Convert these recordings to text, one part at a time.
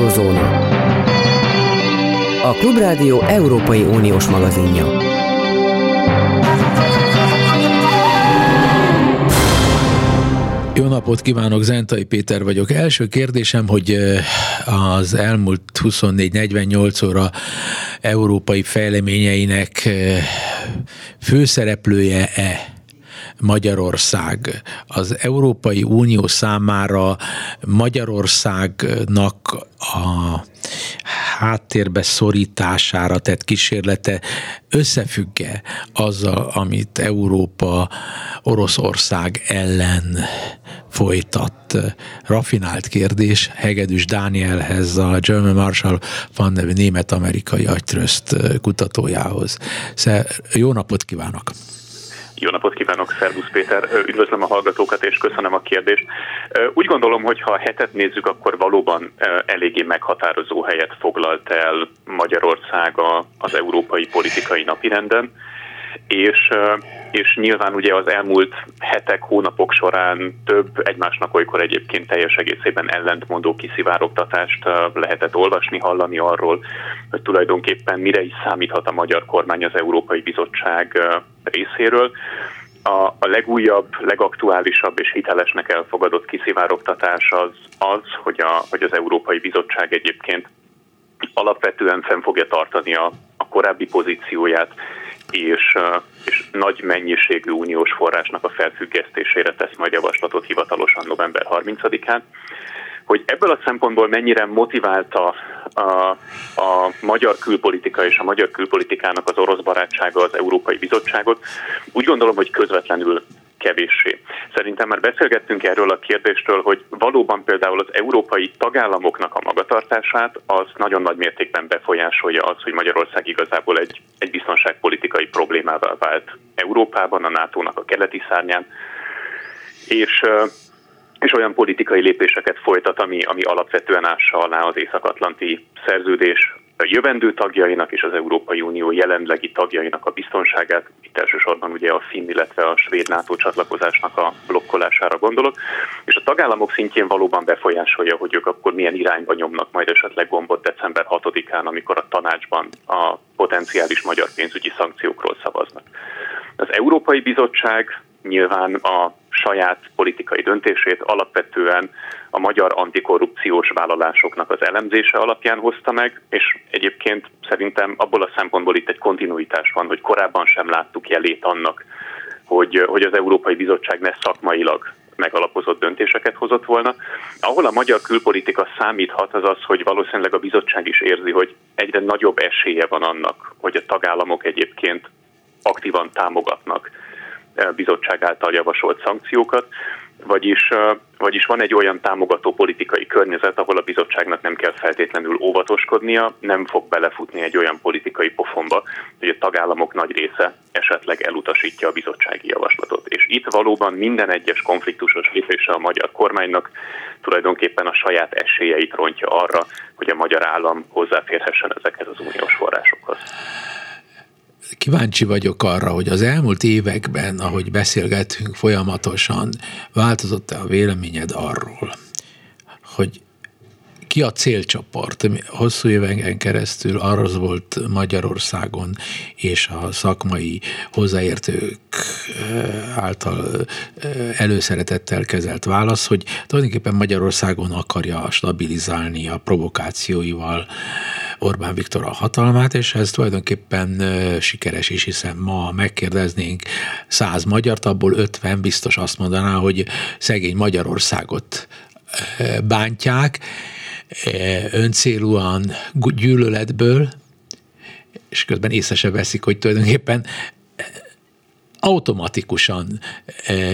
Eurozóna. A Klubrádió Európai Uniós magazinja. Jó napot kívánok, Zentai Péter vagyok. Első kérdésem, hogy az elmúlt 24-48 óra európai fejleményeinek főszereplője-e Magyarország. Az Európai Unió számára Magyarországnak a háttérbe szorítására tett kísérlete összefügge azzal, amit Európa Oroszország ellen folytat. Rafinált kérdés Hegedűs Dánielhez, a German Marshall nevű német-amerikai agytrözt kutatójához. Jó napot kívánok! Jó napot kívánok, Szervusz Péter, üdvözlöm a hallgatókat és köszönöm a kérdést. Úgy gondolom, hogy ha a hetet nézzük, akkor valóban eléggé meghatározó helyet foglalt el Magyarország az európai politikai napirenden és, és nyilván ugye az elmúlt hetek, hónapok során több egymásnak olykor egyébként teljes egészében ellentmondó kiszivárogtatást lehetett olvasni, hallani arról, hogy tulajdonképpen mire is számíthat a magyar kormány az Európai Bizottság részéről. A, a legújabb, legaktuálisabb és hitelesnek elfogadott kiszivárogtatás az az, hogy, a, hogy az Európai Bizottság egyébként alapvetően fenn fogja tartani a, a korábbi pozícióját, és, és nagy mennyiségű uniós forrásnak a felfüggesztésére tesz majd javaslatot hivatalosan november 30-án. Hogy ebből a szempontból mennyire motiválta a, a magyar külpolitika és a magyar külpolitikának az orosz barátsága az Európai Bizottságot, úgy gondolom, hogy közvetlenül kevéssé. Szerintem már beszélgettünk erről a kérdésről, hogy valóban például az európai tagállamoknak a magatartását az nagyon nagy mértékben befolyásolja az, hogy Magyarország igazából egy, egy biztonságpolitikai problémával vált Európában, a NATO-nak a keleti szárnyán, és és olyan politikai lépéseket folytat, ami, ami alapvetően ássa alá az Észak-Atlanti szerződés jövendő tagjainak és az Európai Unió jelenlegi tagjainak a biztonságát, itt elsősorban ugye a finn, illetve a svéd NATO csatlakozásnak a blokkolására gondolok, és a tagállamok szintjén valóban befolyásolja, hogy ők akkor milyen irányba nyomnak majd esetleg gombot december 6-án, amikor a tanácsban a potenciális magyar pénzügyi szankciókról szavaznak. Az Európai Bizottság nyilván a saját politikai döntését alapvetően a magyar antikorrupciós vállalásoknak az elemzése alapján hozta meg, és egyébként szerintem abból a szempontból itt egy kontinuitás van, hogy korábban sem láttuk jelét annak, hogy, hogy az Európai Bizottság ne szakmailag megalapozott döntéseket hozott volna. Ahol a magyar külpolitika számíthat, az az, hogy valószínűleg a bizottság is érzi, hogy egyre nagyobb esélye van annak, hogy a tagállamok egyébként aktívan támogatnak bizottság által javasolt szankciókat, vagyis, vagyis van egy olyan támogató politikai környezet, ahol a bizottságnak nem kell feltétlenül óvatoskodnia, nem fog belefutni egy olyan politikai pofonba, hogy a tagállamok nagy része esetleg elutasítja a bizottsági javaslatot. És itt valóban minden egyes konfliktusos lépése a magyar kormánynak tulajdonképpen a saját esélyeit rontja arra, hogy a magyar állam hozzáférhessen ezekhez az uniós forrásokhoz kíváncsi vagyok arra, hogy az elmúlt években, ahogy beszélgetünk folyamatosan, változott-e a véleményed arról, hogy ki a célcsoport? Hosszú éveken keresztül arra volt Magyarországon és a szakmai hozzáértők eh, által eh, előszeretettel kezelt válasz, hogy tulajdonképpen Magyarországon akarja stabilizálni a provokációival Orbán Viktor a hatalmát, és ez tulajdonképpen eh, sikeres is, hiszen ma megkérdeznénk száz magyart, abból 50 biztos azt mondaná, hogy szegény Magyarországot bántják, öncélúan gyűlöletből, és közben észre se veszik, hogy tulajdonképpen automatikusan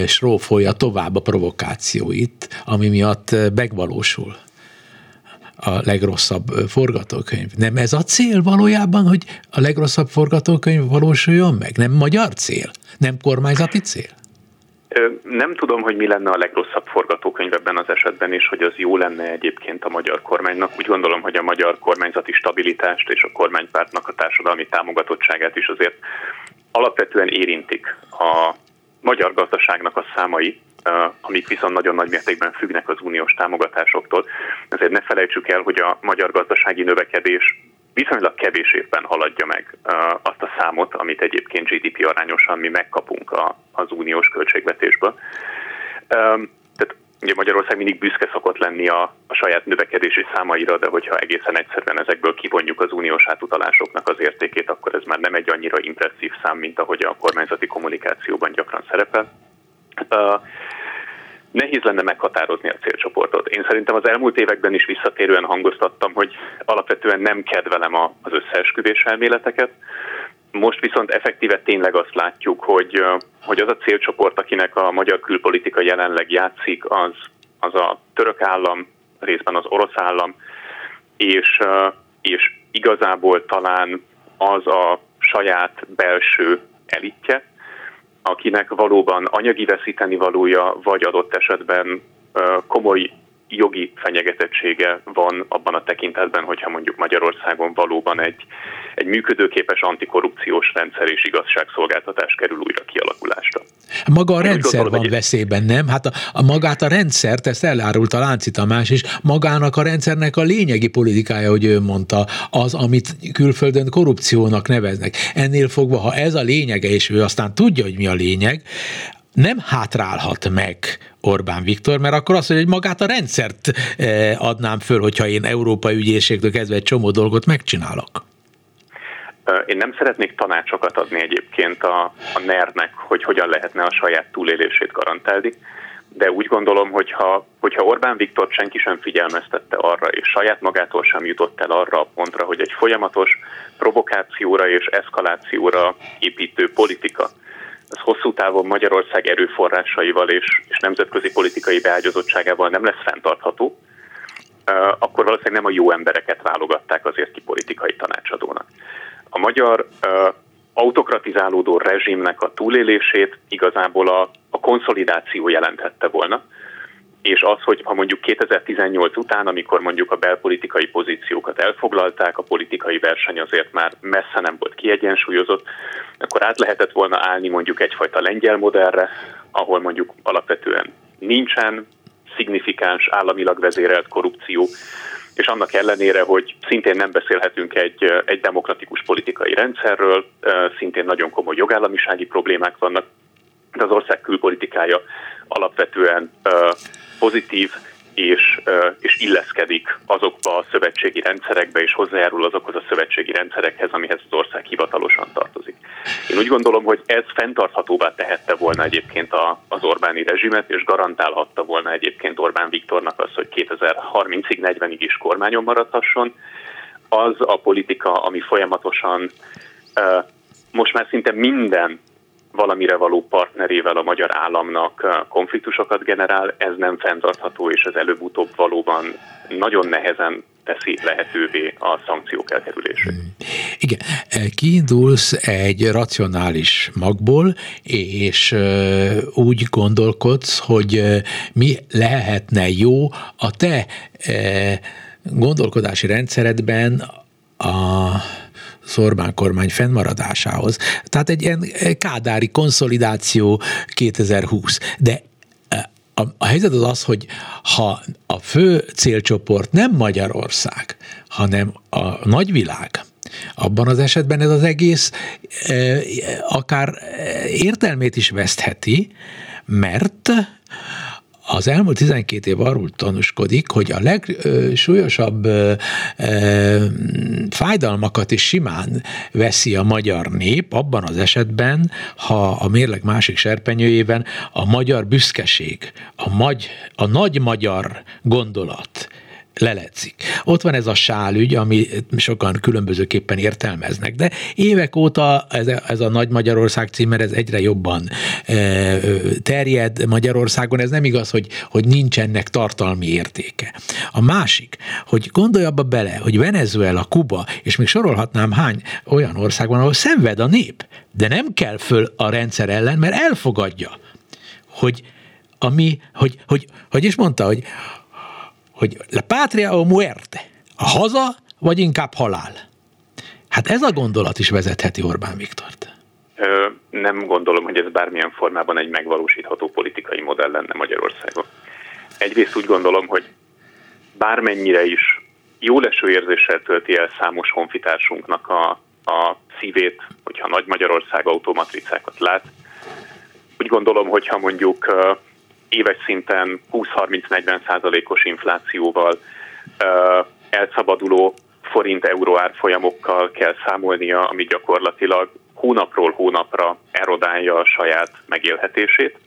srófolja tovább a provokációit, ami miatt megvalósul a legrosszabb forgatókönyv. Nem ez a cél valójában, hogy a legrosszabb forgatókönyv valósuljon meg? Nem magyar cél? Nem kormányzati cél? Nem tudom, hogy mi lenne a legrosszabb forgatókönyv ebben az esetben, és hogy az jó lenne egyébként a magyar kormánynak. Úgy gondolom, hogy a magyar kormányzati stabilitást és a kormánypártnak a társadalmi támogatottságát is azért alapvetően érintik a magyar gazdaságnak a számai, amik viszont nagyon nagy mértékben függnek az uniós támogatásoktól. Ezért ne felejtsük el, hogy a magyar gazdasági növekedés viszonylag kevés évben haladja meg azt a számot, amit egyébként GDP arányosan mi megkapunk az uniós költségvetésből. Tehát ugye Magyarország mindig büszke szokott lenni a, a saját növekedési számaira, de hogyha egészen egyszerűen ezekből kivonjuk az uniós átutalásoknak az értékét, akkor ez már nem egy annyira impresszív szám, mint ahogy a kormányzati kommunikációban gyakran szerepel. Nehéz lenne meghatározni a célcsoportot. Én szerintem az elmúlt években is visszatérően hangoztattam, hogy alapvetően nem kedvelem az összeesküvés elméleteket. Most viszont effektíve tényleg azt látjuk, hogy, hogy az a célcsoport, akinek a magyar külpolitika jelenleg játszik, az, az a török állam, részben az orosz állam, és, és igazából talán az a saját belső elitje, akinek valóban anyagi veszíteni valója, vagy adott esetben komoly jogi fenyegetettsége van abban a tekintetben, hogyha mondjuk Magyarországon valóban egy, egy működőképes antikorrupciós rendszer és igazságszolgáltatás kerül újra kialakulásra. Maga a Én rendszer gondolom, van veszélyben, nem? Hát a, a magát a rendszert, ezt elárult a Lánci Tamás is, magának a rendszernek a lényegi politikája, hogy ő mondta, az, amit külföldön korrupciónak neveznek. Ennél fogva, ha ez a lényege, és ő aztán tudja, hogy mi a lényeg, nem hátrálhat meg Orbán Viktor, mert akkor azt mondja, hogy magát a rendszert eh, adnám föl, hogyha én Európai Ügyészségtől kezdve egy csomó dolgot megcsinálok. Én nem szeretnék tanácsokat adni egyébként a, a NER-nek, hogy hogyan lehetne a saját túlélését garantálni, de úgy gondolom, hogy ha, hogyha Orbán Viktor senki sem figyelmeztette arra, és saját magától sem jutott el arra a pontra, hogy egy folyamatos provokációra és eszkalációra építő politika, ez hosszú távon Magyarország erőforrásaival és, és nemzetközi politikai beágyazottságával nem lesz fenntartható, akkor valószínűleg nem a jó embereket válogatták azért ki politikai tanácsadónak. A magyar autokratizálódó rezsimnek a túlélését igazából a, a konszolidáció jelenthette volna, és az, hogy ha mondjuk 2018 után, amikor mondjuk a belpolitikai pozíciókat elfoglalták, a politikai verseny azért már messze nem volt kiegyensúlyozott, akkor át lehetett volna állni mondjuk egyfajta lengyel modellre, ahol mondjuk alapvetően nincsen szignifikáns államilag vezérelt korrupció, és annak ellenére, hogy szintén nem beszélhetünk egy, egy demokratikus politikai rendszerről, szintén nagyon komoly jogállamisági problémák vannak, de az ország külpolitikája alapvetően pozitív, és, és illeszkedik azokba a szövetségi rendszerekbe, és hozzájárul azokhoz a szövetségi rendszerekhez, amihez az ország hivatalosan tartozik. Én úgy gondolom, hogy ez fenntarthatóvá tehette volna egyébként a, az Orbáni rezsimet, és garantálhatta volna egyébként Orbán Viktornak az, hogy 2030-ig, 40-ig is kormányon maradhasson. Az a politika, ami folyamatosan most már szinte minden valamire való partnerével a magyar államnak eh, konfliktusokat generál, ez nem fenntartható, és ez előbb-utóbb valóban nagyon nehezen teszi lehetővé a szankciók elkerülését. Hmm. Igen, eh, kiindulsz egy racionális magból, és eh, úgy gondolkodsz, hogy mi lehetne jó a te gondolkodási rendszeredben a Orbán kormány fennmaradásához. Tehát egy ilyen kádári konszolidáció 2020. De eh, a, a helyzet az az, hogy ha a fő célcsoport nem Magyarország, hanem a nagyvilág, abban az esetben ez az egész e, akár értelmét is vesztheti, mert az elmúlt 12 év arról tanúskodik, hogy a legsúlyosabb fájdalmakat is simán veszi a magyar nép, abban az esetben, ha a mérleg másik serpenyőjében a magyar büszkeség, a, magy, a nagy magyar gondolat, leletszik. Ott van ez a sálügy, ami sokan különbözőképpen értelmeznek, de évek óta ez ez a Nagy Magyarország címer, ez egyre jobban e, terjed Magyarországon, ez nem igaz, hogy, hogy nincs ennek tartalmi értéke. A másik, hogy gondolj abba bele, hogy Venezuela, Kuba, és még sorolhatnám hány olyan ország van, ahol szenved a nép, de nem kell föl a rendszer ellen, mert elfogadja, hogy ami, hogy, hogy, hogy is mondta, hogy hogy la patria o muerte, a haza, vagy inkább halál. Hát ez a gondolat is vezetheti Orbán Viktort. nem gondolom, hogy ez bármilyen formában egy megvalósítható politikai modell lenne Magyarországon. Egyrészt úgy gondolom, hogy bármennyire is jó leső érzéssel tölti el számos honfitársunknak a, a szívét, hogyha Nagy Magyarország automatricákat lát. Úgy gondolom, hogyha mondjuk éves szinten 20-30-40 százalékos inflációval elszabaduló forint-euró árfolyamokkal kell számolnia, ami gyakorlatilag hónapról hónapra erodálja a saját megélhetését,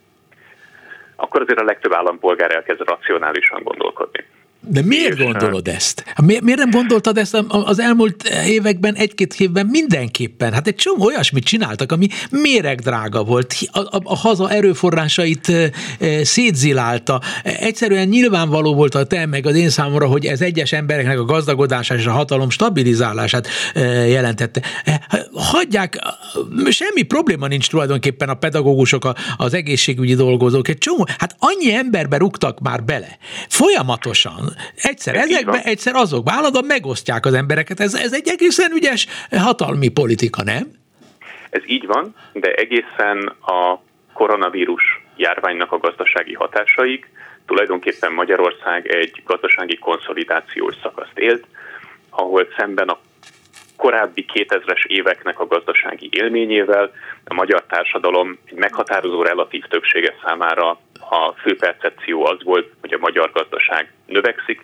akkor azért a legtöbb állampolgár elkezd racionálisan gondolkodni. De miért gondolod ezt? Miért, miért nem gondoltad ezt az elmúlt években, egy-két évben mindenképpen? Hát egy csomó olyasmit csináltak, ami méregdrága volt, a, a, a haza erőforrásait e, szétzilálta. Egyszerűen nyilvánvaló volt a te meg az én számomra, hogy ez egyes embereknek a gazdagodását és a hatalom stabilizálását e, jelentette. Hagyják, semmi probléma nincs tulajdonképpen a pedagógusok, az egészségügyi dolgozók, egy csomó, hát annyi emberbe rúgtak már bele, folyamatosan, egyszer ez ezekbe, egyszer azokba állandóan megosztják az embereket. Ez, ez egy egészen ügyes hatalmi politika, nem? Ez így van, de egészen a koronavírus járványnak a gazdasági hatásaig tulajdonképpen Magyarország egy gazdasági konszolidációs szakaszt élt, ahol szemben a korábbi 2000-es éveknek a gazdasági élményével a magyar társadalom egy meghatározó relatív többsége számára a fő percepció az volt, hogy a magyar gazdaság növekszik,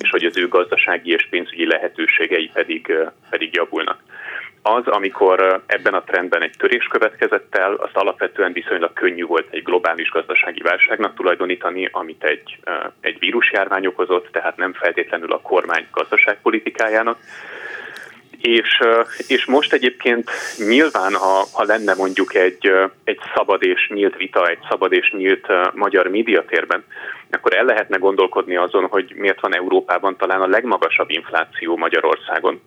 és hogy az ő gazdasági és pénzügyi lehetőségei pedig, pedig javulnak. Az, amikor ebben a trendben egy törés következett el, azt alapvetően viszonylag könnyű volt egy globális gazdasági válságnak tulajdonítani, amit egy, egy vírusjárvány okozott, tehát nem feltétlenül a kormány gazdaságpolitikájának, és, és most egyébként nyilván, ha, ha lenne mondjuk egy, egy szabad és nyílt vita, egy szabad és nyílt magyar médiatérben, akkor el lehetne gondolkodni azon, hogy miért van Európában talán a legmagasabb infláció Magyarországon,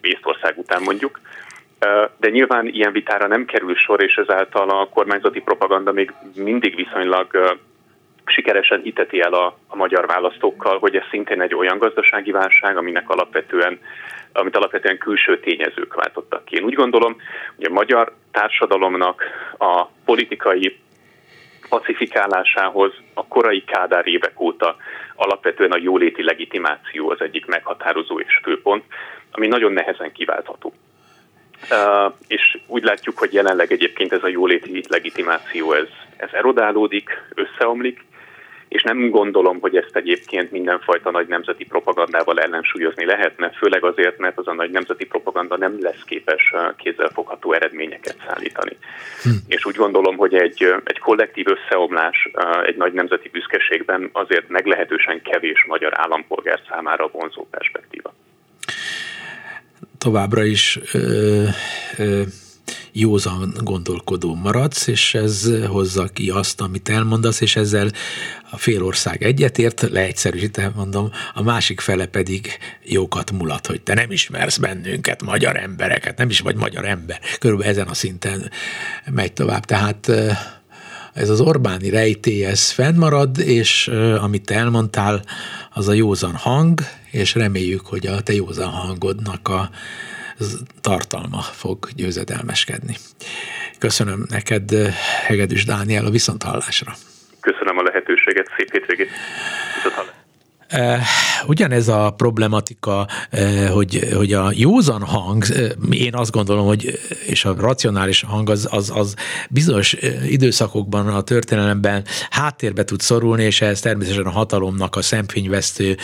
Észtország után mondjuk. De nyilván ilyen vitára nem kerül sor, és ezáltal a kormányzati propaganda még mindig viszonylag sikeresen hiteti el a, a magyar választókkal, hogy ez szintén egy olyan gazdasági válság, aminek alapvetően amit alapvetően külső tényezők váltottak ki. Én úgy gondolom, hogy a magyar társadalomnak a politikai pacifikálásához a korai Kádár évek óta alapvetően a jóléti legitimáció az egyik meghatározó és főpont, ami nagyon nehezen kiváltható. Uh, és úgy látjuk, hogy jelenleg egyébként ez a jóléti legitimáció ez, ez erodálódik, összeomlik, és nem gondolom, hogy ezt egyébként mindenfajta nagy nemzeti propagandával ellensúlyozni lehetne, főleg azért, mert az a nagy nemzeti propaganda nem lesz képes kézzelfogható eredményeket szállítani. Hm. És úgy gondolom, hogy egy, egy kollektív összeomlás egy nagy nemzeti büszkeségben azért meglehetősen kevés magyar állampolgár számára vonzó perspektíva. Továbbra is ö, ö józan gondolkodó maradsz, és ez hozza ki azt, amit elmondasz, és ezzel a félország egyetért, leegyszerűsítem mondom, a másik fele pedig jókat mulat, hogy te nem ismersz bennünket, magyar embereket, nem is vagy magyar ember. Körülbelül ezen a szinten megy tovább. Tehát ez az Orbáni rejtély, ez fennmarad, és amit te elmondtál, az a józan hang, és reméljük, hogy a te józan hangodnak a tartalma fog győzedelmeskedni. Köszönöm neked, Hegedűs Dániel, a viszonthallásra. Köszönöm a lehetőséget, szép hétvégét. Viszonthallásra. Eh, ugyanez a problematika, eh, hogy, hogy a józan hang, eh, én azt gondolom, hogy és a racionális hang az, az, az bizonyos időszakokban a történelemben háttérbe tud szorulni, és ez természetesen a hatalomnak a szemfényvesztő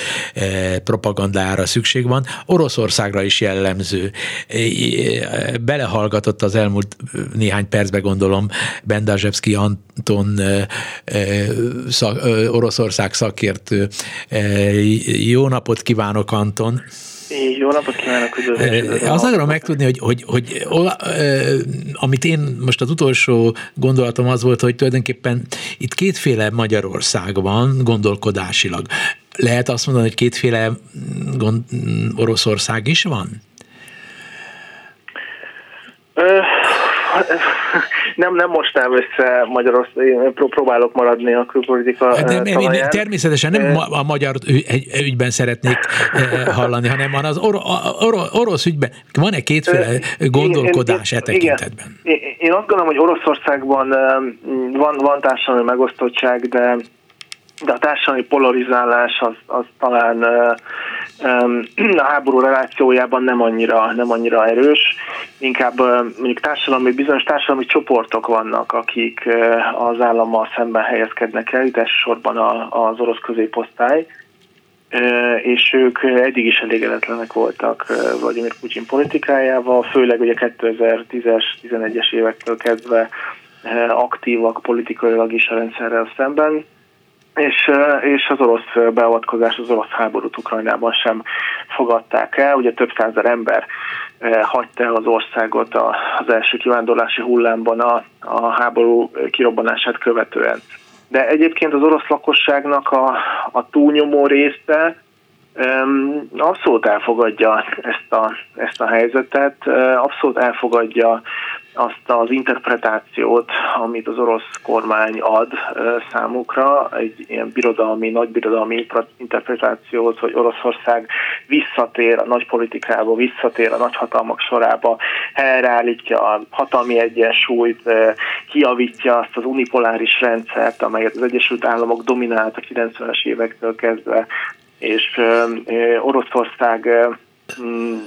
propagandára szükség van. Oroszországra is jellemző. Belehallgatott az elmúlt néhány percbe gondolom Bendazsevszki Anton Oroszország szakértő jó napot kívánok, Anton! Jó napot kívánok, üdvözlök! Azt akarom megtudni, hogy, hogy, hogy, amit én most az utolsó gondolatom az volt, hogy tulajdonképpen itt kétféle Magyarország van gondolkodásilag. Lehet azt mondani, hogy kétféle gond, Oroszország is van? nem, nem mostám össze Magyarország, én próbálok maradni a külpolitika hát nem, én, én természetesen nem a magyar ügyben szeretnék hallani, hanem az or, or, orosz ügyben. Van-e kétféle gondolkodás én, én, e tekintetben? Igen, Én azt gondolom, hogy Oroszországban van, van társadalmi megosztottság, de de a társadalmi polarizálás az, az talán a háború relációjában nem annyira, nem annyira erős, inkább mondjuk társadalmi, bizonyos társadalmi csoportok vannak, akik az állammal szemben helyezkednek el, itt elsősorban az orosz középosztály, és ők eddig is elégedetlenek voltak Vladimir Putin politikájával, főleg ugye 2010-es, 11-es évektől kezdve aktívak politikailag is a rendszerrel szemben, és, és az orosz beavatkozás, az orosz háborút Ukrajnában sem fogadták el. Ugye több százer ember hagyta el az országot az első kivándorlási hullámban a, a háború kirobbanását követően. De egyébként az orosz lakosságnak a, a túlnyomó része abszolút elfogadja ezt a, ezt a helyzetet, abszolút elfogadja azt az interpretációt, amit az orosz kormány ad számukra, egy ilyen birodalmi, nagybirodalmi interpretációt, hogy Oroszország visszatér a nagy politikába, visszatér a nagyhatalmak sorába, helyreállítja a hatalmi egyensúlyt, kiavítja azt az unipoláris rendszert, amelyet az Egyesült Államok dominált a 90-es évektől kezdve, és Oroszország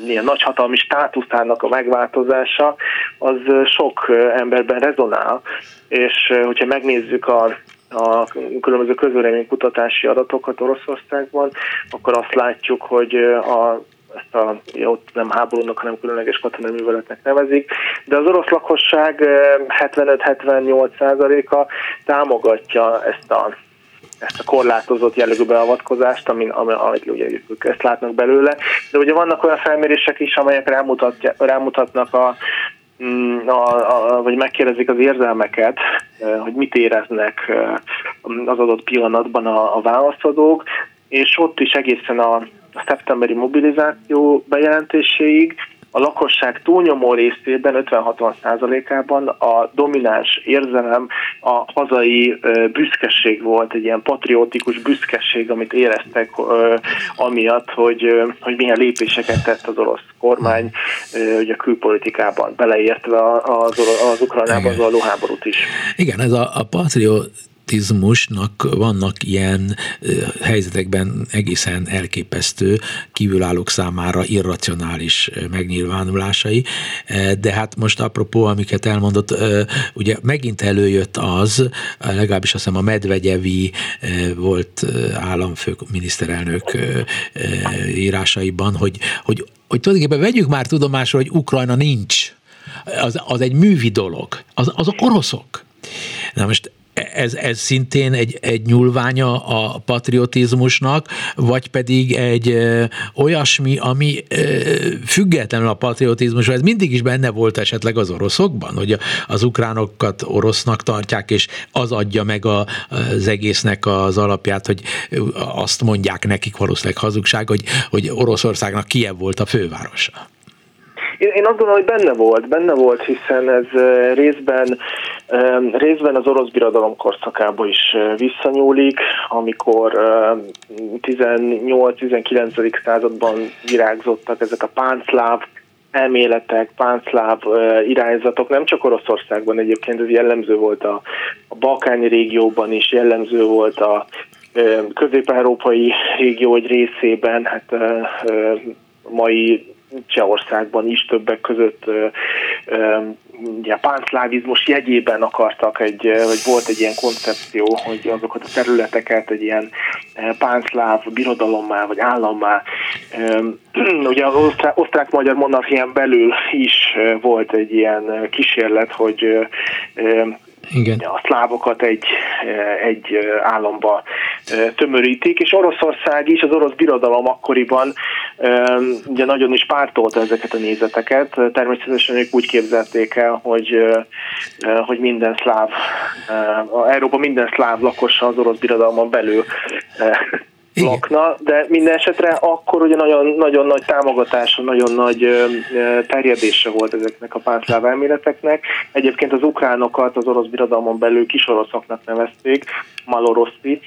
ilyen nagyhatalmi státuszának a megváltozása, az sok emberben rezonál, és hogyha megnézzük a a különböző közvéleménykutatási adatokat Oroszországban, akkor azt látjuk, hogy a ezt a, ott nem háborúnak, hanem különleges katonai műveletnek nevezik, de az orosz lakosság 75-78 százaléka támogatja ezt a ezt a korlátozott jellegű beavatkozást, amin, amit ugye ők ezt látnak belőle. De ugye vannak olyan felmérések is, amelyek rámutatnak a, mm, a, a, vagy megkérdezik az érzelmeket, hogy mit éreznek az adott pillanatban a, a válaszadók, és ott is egészen a, a szeptemberi mobilizáció bejelentéséig a lakosság túlnyomó részében, 50-60 százalékában a domináns érzelem a hazai büszkeség volt, egy ilyen patriotikus büszkeség, amit éreztek amiatt, hogy, hogy milyen lépéseket tett az orosz kormány ugye a külpolitikában, beleértve az, az Ukrajnában való háborút is. Igen, ez a, a patriot patriotizmusnak vannak ilyen helyzetekben egészen elképesztő, kívülállók számára irracionális megnyilvánulásai, de hát most apropó, amiket elmondott, ugye megint előjött az, legalábbis azt hiszem a Medvegyevi volt államfő miniszterelnök írásaiban, hogy, hogy, hogy tulajdonképpen vegyük már tudomásra, hogy Ukrajna nincs. Az, az egy művi dolog. Az, azok oroszok. Na most ez, ez szintén egy, egy nyúlványa a patriotizmusnak, vagy pedig egy ö, olyasmi, ami ö, függetlenül a patriotizmusról, ez mindig is benne volt esetleg az oroszokban, hogy az ukránokat orosznak tartják, és az adja meg a, az egésznek az alapját, hogy azt mondják nekik valószínűleg hazugság, hogy, hogy Oroszországnak Kiev volt a fővárosa. Én, én azt gondolom, hogy benne volt, benne volt, hiszen ez részben, részben az orosz birodalom korszakába is visszanyúlik, amikor 18-19. században virágzottak ezek a páncláv elméletek, páncláv irányzatok, nem csak Oroszországban egyébként, ez jellemző volt a, a balkáni régióban is, jellemző volt a közép-európai régió egy részében, hát mai Csehországban is többek között ugye, pánszlávizmus jegyében akartak egy, vagy volt egy ilyen koncepció, hogy azokat a területeket egy ilyen pánszláv birodalommá, vagy állammá, ugye az osztrák-magyar monarchián belül is volt egy ilyen kísérlet, hogy igen. a szlávokat egy, egy államba tömörítik, és Oroszország is, az orosz birodalom akkoriban ugye nagyon is pártolta ezeket a nézeteket. Természetesen ők úgy képzelték el, hogy, hogy minden szláv, Európa minden szláv lakosa az orosz birodalmon belül igen. lakna, de minden esetre akkor ugye nagyon, nagyon nagy támogatása, nagyon nagy terjedése volt ezeknek a pánszláv elméleteknek. Egyébként az ukránokat az orosz birodalmon belül kisoroszoknak nevezték, maloroszi,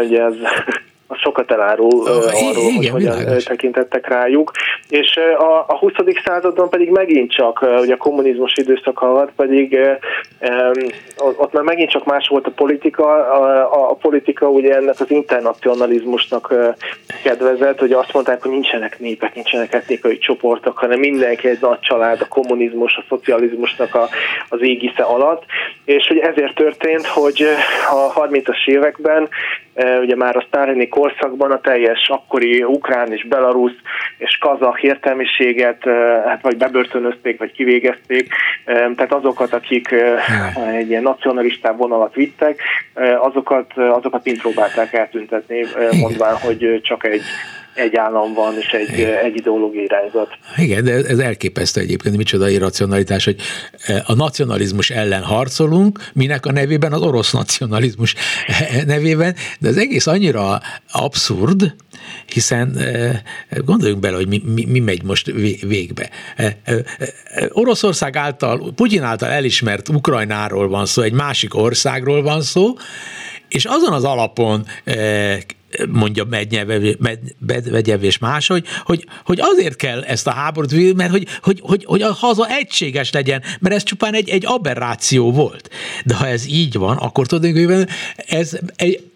ugye ez sokat elárul uh, arról, igen, hogy hogyan világos. tekintettek rájuk. És a, a 20. században pedig megint csak, ugye a kommunizmus időszak alatt pedig um, ott már megint csak más volt a politika. A, a, a politika ugye ennek az internacionalizmusnak kedvezett, hogy azt mondták, hogy nincsenek népek, nincsenek etnikai csoportok, hanem mindenki egy nagy család, a kommunizmus, a szocializmusnak a, az égisze alatt. És hogy ezért történt, hogy a 30-as években ugye már a sztálini korszakban a teljes akkori ukrán és belarusz és kazak értelmiséget hát vagy bebörtönözték, vagy kivégezték, tehát azokat, akik egy ilyen nacionalistább vonalat vittek, azokat, azokat mind próbálták eltüntetni, mondván, hogy csak egy egy állam van, és egy, egy ideológiai irányzat. Igen, de ez elképesztő egyébként, micsoda irracionalitás, hogy a nacionalizmus ellen harcolunk, minek a nevében az orosz nacionalizmus nevében, de az egész annyira abszurd, hiszen gondoljunk bele, hogy mi, mi, mi megy most végbe. Oroszország által, Putyin által elismert Ukrajnáról van szó, egy másik országról van szó, és azon az alapon mondja Medvegyev és más, hogy, hogy, hogy azért kell ezt a háborút, mert hogy, hogy, hogy, hogy a haza egységes legyen, mert ez csupán egy, egy aberráció volt. De ha ez így van, akkor tulajdonképpen ez egy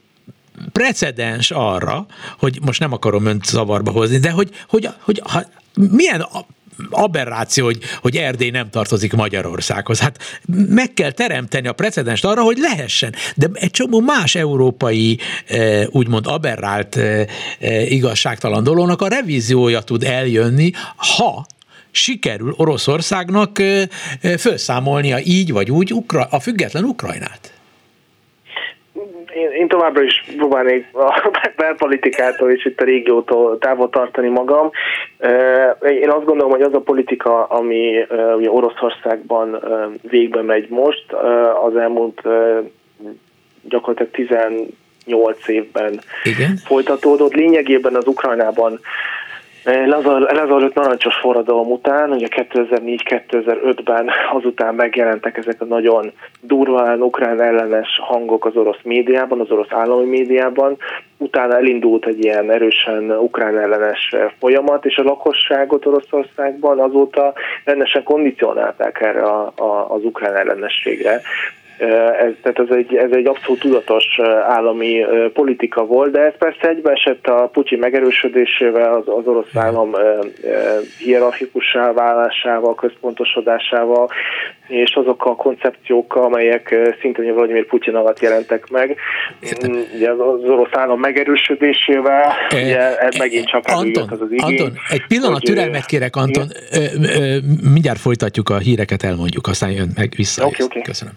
precedens arra, hogy most nem akarom önt zavarba hozni, de hogy, hogy, hogy ha, milyen aberráció, hogy, hogy Erdély nem tartozik Magyarországhoz. Hát meg kell teremteni a precedenst arra, hogy lehessen. De egy csomó más európai eh, úgymond aberrált eh, eh, igazságtalan dolognak a revíziója tud eljönni, ha sikerül Oroszországnak felszámolnia így vagy úgy a független Ukrajnát én, én továbbra is próbálnék a belpolitikától és itt a régiótól távol tartani magam. Én azt gondolom, hogy az a politika, ami ugye Oroszországban végbe megy most, az elmúlt gyakorlatilag 18 évben Igen. folytatódott. Lényegében az Ukrajnában lezajlott narancsos forradalom után, ugye 2004-2005-ben azután megjelentek ezek a nagyon durván ukrán ellenes hangok az orosz médiában, az orosz állami médiában, utána elindult egy ilyen erősen ukrán ellenes folyamat, és a lakosságot Oroszországban azóta rendesen kondicionálták erre a, a, az ukrán ellenességre. Ez, tehát ez egy, ez egy abszolút tudatos állami politika volt, de ez persze egybeesett a Putyin megerősödésével, az, az orosz állam hierarchikussá válásával, központosodásával, és azokkal a koncepciókkal, amelyek szintén Vladimir Putyin alatt jelentek meg. Mm, ugye az orosz állam megerősödésével, e, ugye ez megint csak Anton, az az igény, Anton, egy pillanat hogy, türelmet kérek, Anton, ö, ö, mindjárt folytatjuk a híreket, elmondjuk, aztán jön meg vissza. Okay, okay. Köszönöm.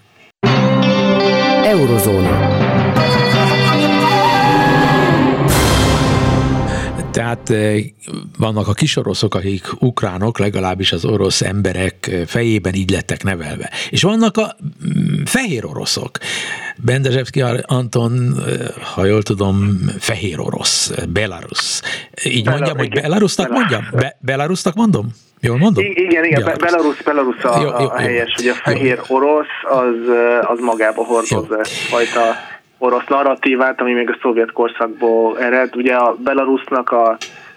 Eurozóna. Tehát eh, vannak a kisoroszok, akik ukránok, legalábbis az orosz emberek fejében így lettek nevelve. És vannak a mm, fehér oroszok. Bendezsevszki Anton, eh, ha jól tudom, fehér orosz, Belarus. Így mondjam, hogy Belarusnak mondjam? Be- Belarusnak mondom? Jól mondom? Igen, igen, Belarus, Belarus, Belarus a, jó, jó, a helyes, hogy a fehér jó. orosz az, az magába hordozza ezt fajta orosz narratívát, ami még a szovjet korszakból ered. Ugye a Belarusnak a,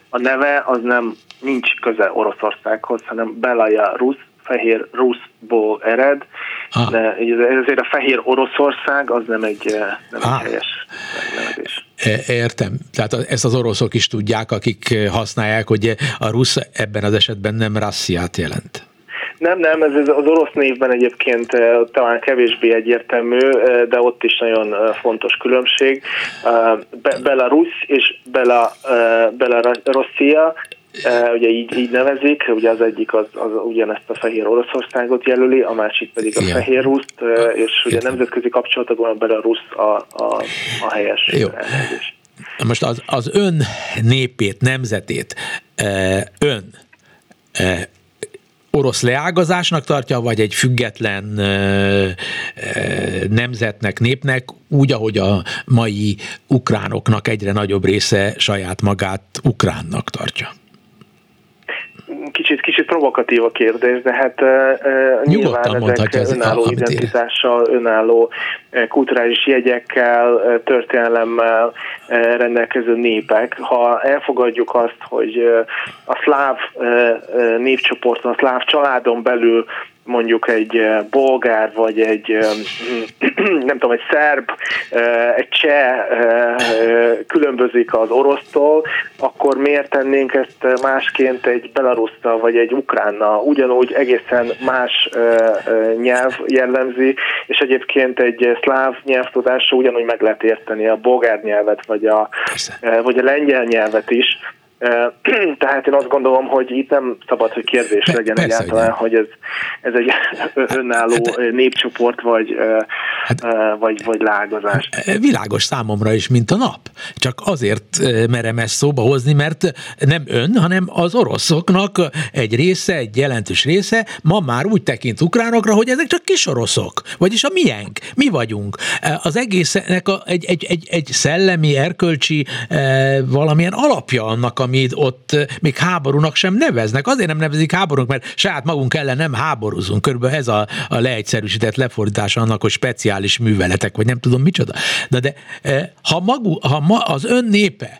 a neve az nem nincs köze Oroszországhoz, hanem Belaja Rusz, fehér Ruszból ered, ah. de ezért a fehér Oroszország az nem egy, nem ah. egy helyes megnevezés. E, értem. Tehát ezt az oroszok is tudják, akik használják, hogy a rusz ebben az esetben nem rassziát jelent. Nem, nem, ez az orosz névben egyébként e, talán kevésbé egyértelmű, e, de ott is nagyon fontos különbség. Belarus és Bela, Belarussia ugye így, így nevezik, ugye az egyik az, az ugyanezt a fehér Oroszországot jelöli, a másik pedig a Igen. fehér ruszt, és ugye nemzetközi kapcsolatokban a Belarus a, a, a helyes Jó. elnevezés. Most az, az ön népét, nemzetét ön orosz leágazásnak tartja, vagy egy független nemzetnek, népnek, úgy, ahogy a mai ukránoknak egyre nagyobb része saját magát ukránnak tartja? kicsit, kicsit provokatív a kérdés, de hát uh, nyilván ezek önálló identitással, önálló kulturális jegyekkel, történelemmel rendelkező népek. Ha elfogadjuk azt, hogy a szláv népcsoporton, a szláv családon belül mondjuk egy bolgár, vagy egy nem tudom, egy szerb, egy cseh különbözik az orosztól, akkor miért tennénk ezt másként egy belaruszta, vagy egy ukránnal? Ugyanúgy egészen más nyelv jellemzi, és egyébként egy szláv nyelvtudása ugyanúgy meg lehet érteni a bolgár nyelvet, vagy a, vagy a lengyel nyelvet is. Tehát én azt gondolom, hogy itt nem szabad, hogy kérdés Pe- legyen persze, egyáltalán, hogy, hogy ez, ez egy önálló hát, népcsoport, vagy, hát, vagy, vagy lágazás. Világos számomra is, mint a nap. Csak azért merem ezt szóba hozni, mert nem ön, hanem az oroszoknak egy része, egy jelentős része ma már úgy tekint ukránokra, hogy ezek csak kis oroszok, vagyis a miénk, mi vagyunk. Az egésznek a, egy, egy, egy, egy szellemi, erkölcsi valamilyen alapja annak, amit ott még háborúnak sem neveznek. Azért nem nevezik háborúnak, mert saját magunk ellen nem háborúzunk. Körülbelül ez a, a leegyszerűsített lefordítás annak, hogy speciális műveletek, vagy nem tudom micsoda. De, de ha, magu, ha ma az ön népe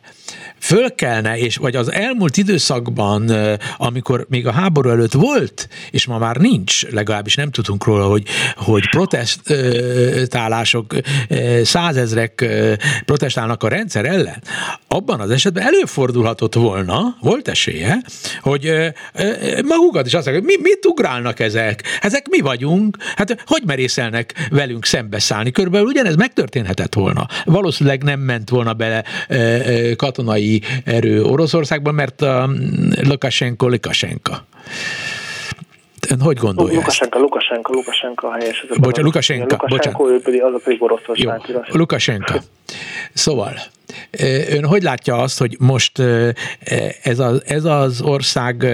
fölkelne, és vagy az elmúlt időszakban, amikor még a háború előtt volt, és ma már nincs, legalábbis nem tudunk róla, hogy, hogy protestálások, százezrek protestálnak a rendszer ellen, abban az esetben előfordulhatott volna, volt esélye, hogy magukat is azt mondják, hogy mi, mit ugrálnak ezek? Ezek mi vagyunk? Hát hogy merészelnek velünk szembeszállni? Körülbelül ugyanez megtörténhetett volna. Valószínűleg nem ment volna bele katonai erő Oroszországban, mert a Lukashenko Lukashenko. Ön hogy gondolja Lukasenka, ezt? Lukasenka, Lukasenka a helyes. Bocsánat, Lukasenka, bocsánat. ő pedig az a pedig Oroszország. Jó, Lukasenka. Szóval, ön hogy látja azt, hogy most ez, a, ez az ország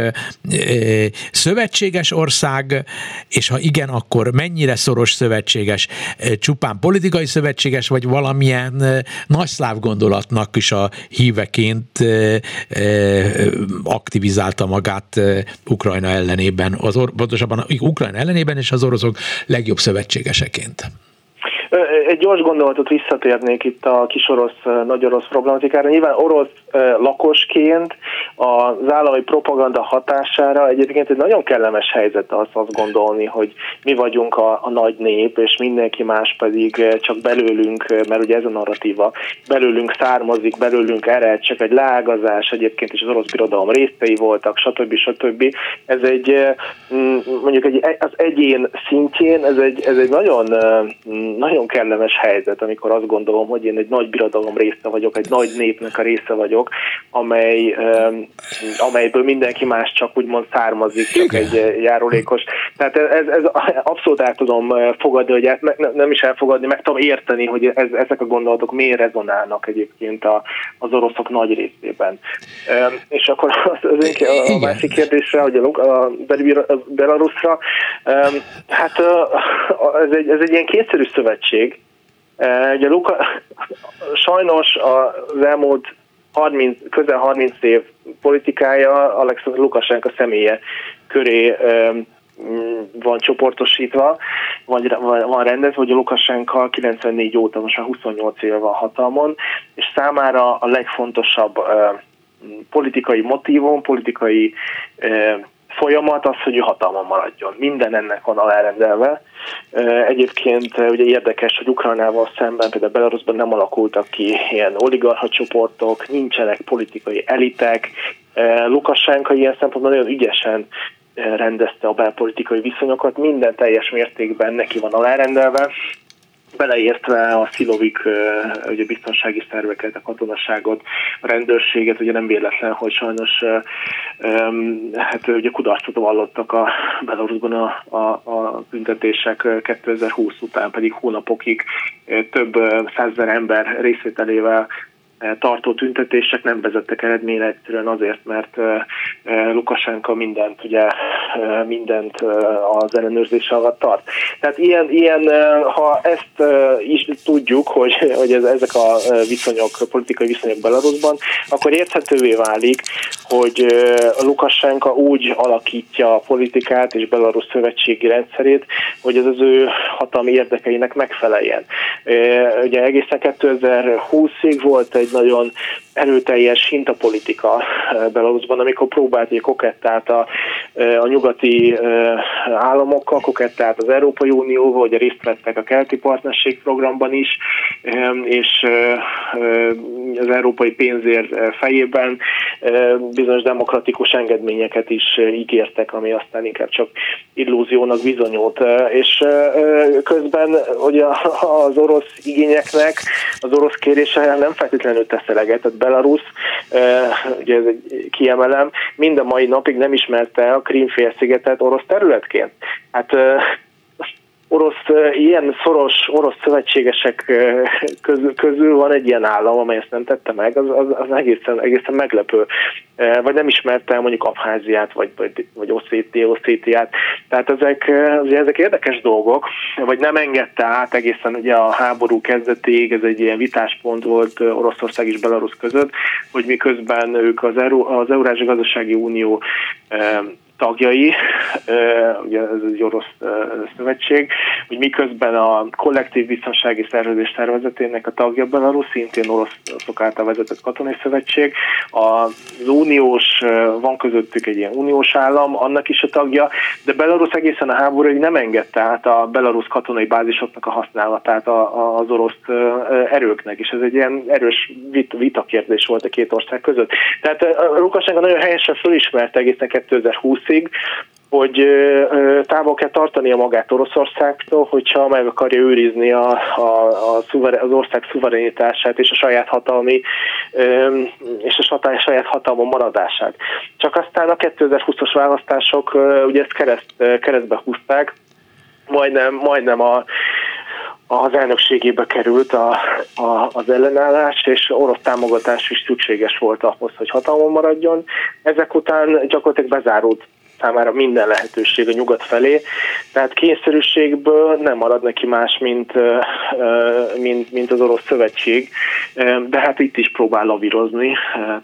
szövetséges ország, és ha igen, akkor mennyire szoros szövetséges? Csupán politikai szövetséges, vagy valamilyen nagyszláv gondolatnak is a híveként aktivizálta magát Ukrajna ellenében, az or, pontosabban Ukrajna ellenében és az oroszok legjobb szövetségeseként? Egy gyors gondolatot visszatérnék itt a kis orosz, nagy orosz problematikára. Nyilván orosz lakosként az állami propaganda hatására egyébként egy nagyon kellemes helyzet az azt gondolni, hogy mi vagyunk a, a nagy nép, és mindenki más pedig csak belőlünk, mert ugye ez a narratíva, belőlünk származik, belőlünk ered, csak egy lágazás egyébként is az orosz birodalom részei voltak, stb. stb. Ez egy mondjuk egy, az egyén szintjén, ez egy, ez egy nagyon, nagyon kellemes helyzet, amikor azt gondolom, hogy én egy nagy birodalom része vagyok, egy nagy népnek a része vagyok, amely, amelyből mindenki más csak úgymond származik, csak egy járulékos. Tehát ez, ez abszolút el tudom fogadni, hogy ezt nem is elfogadni, meg tudom érteni, hogy ez, ezek a gondolatok miért rezonálnak egyébként a, az oroszok nagy részében. És akkor az, az a másik kérdésre, hogy a, a Belarusra, hát ez egy, ez egy ilyen kétszerű szövetség, Ugye Luka, sajnos az elmúlt 30, közel 30 év politikája Alexander Lukasenka személye köré van csoportosítva, vagy van rendezve, hogy a Lukasenka 94 óta most már 28 éve van hatalmon, és számára a legfontosabb politikai motívum, politikai folyamat az, hogy ő hatalmon maradjon. Minden ennek van alárendelve. Egyébként ugye érdekes, hogy Ukrajnával szemben, például Belarusban nem alakultak ki ilyen oligarcha csoportok, nincsenek politikai elitek. Lukasenka ilyen szempontból nagyon ügyesen rendezte a belpolitikai viszonyokat, minden teljes mértékben neki van alárendelve, beleértve a szilovik ugye biztonsági szerveket, a katonaságot, a rendőrséget, ugye nem véletlen, hogy sajnos hát ugye kudarcot vallottak a Belarusban a, a, a büntetések 2020 után, pedig hónapokig több százezer ember részvételével tartó tüntetések nem vezettek eredményre egyszerűen azért, mert Lukasenka mindent, ugye mindent az ellenőrzés alatt tart. Tehát ilyen, ilyen ha ezt is tudjuk, hogy, hogy ezek a viszonyok, politikai viszonyok Belarusban, akkor érthetővé válik, hogy Lukasenka úgy alakítja a politikát és Belarus szövetségi rendszerét, hogy ez az ő hatalmi érdekeinek megfeleljen. Ugye egészen 2020-ig volt egy nagyon erőteljes hintapolitika Belarusban, amikor próbált hogy kokettált a, a nyugati államokkal, kokettált az Európai Unióval, hogy részt vettek a kelti partnerség programban is, és az európai pénzért fejében bizonyos demokratikus engedményeket is ígértek, ami aztán inkább csak illúziónak bizonyult. És közben ugye az orosz igényeknek, az orosz kérése nem feltétlenül tesz eleget, tehát Belarus, ugye ez egy kiemelem, mind a mai napig nem ismerte a Krímfélszigetet orosz területként. Hát orosz, ilyen szoros orosz szövetségesek közül, közül van egy ilyen állam, amely ezt nem tette meg, az, az, az egészen, egészen meglepő. Vagy nem ismerte mondjuk Abháziát, vagy, vagy, vagy Oszéti. Tehát ezek, ugye ezek érdekes dolgok, vagy nem engedte át egészen ugye a háború kezdetéig, ez egy ilyen vitáspont volt Oroszország és Belarus között, hogy miközben ők az, Euró, az Eurázsi Gazdasági Unió tagjai, ugye ez egy orosz szövetség, hogy miközben a kollektív biztonsági szervezés szervezetének a tagja Belarus, szintén oroszok által vezetett katonai szövetség, az uniós, van közöttük egy ilyen uniós állam, annak is a tagja, de Belarus egészen a háborúig nem engedte át a belarusz katonai bázisoknak a használatát az orosz erőknek, és ez egy ilyen erős vit, vitakérdés volt a két ország között. Tehát Lukasenko nagyon helyesen fölismerte egészen 2020 20 hogy távol kell tartania magát Oroszországtól, hogyha meg akarja őrizni a, a, a szuver, az ország szuverenitását és a saját hatalmi és a saját hatalmon maradását. Csak aztán a 2020-as választások ugye ezt kereszt, keresztbe húzták, majdnem, majdnem a, az elnökségébe került a, a, az ellenállás, és orosz támogatás is szükséges volt ahhoz, hogy hatalmon maradjon. Ezek után gyakorlatilag bezárult számára minden lehetőség a nyugat felé, tehát kényszerűségből nem marad neki más, mint, mint, mint az orosz szövetség, de hát itt is próbál lavírozni,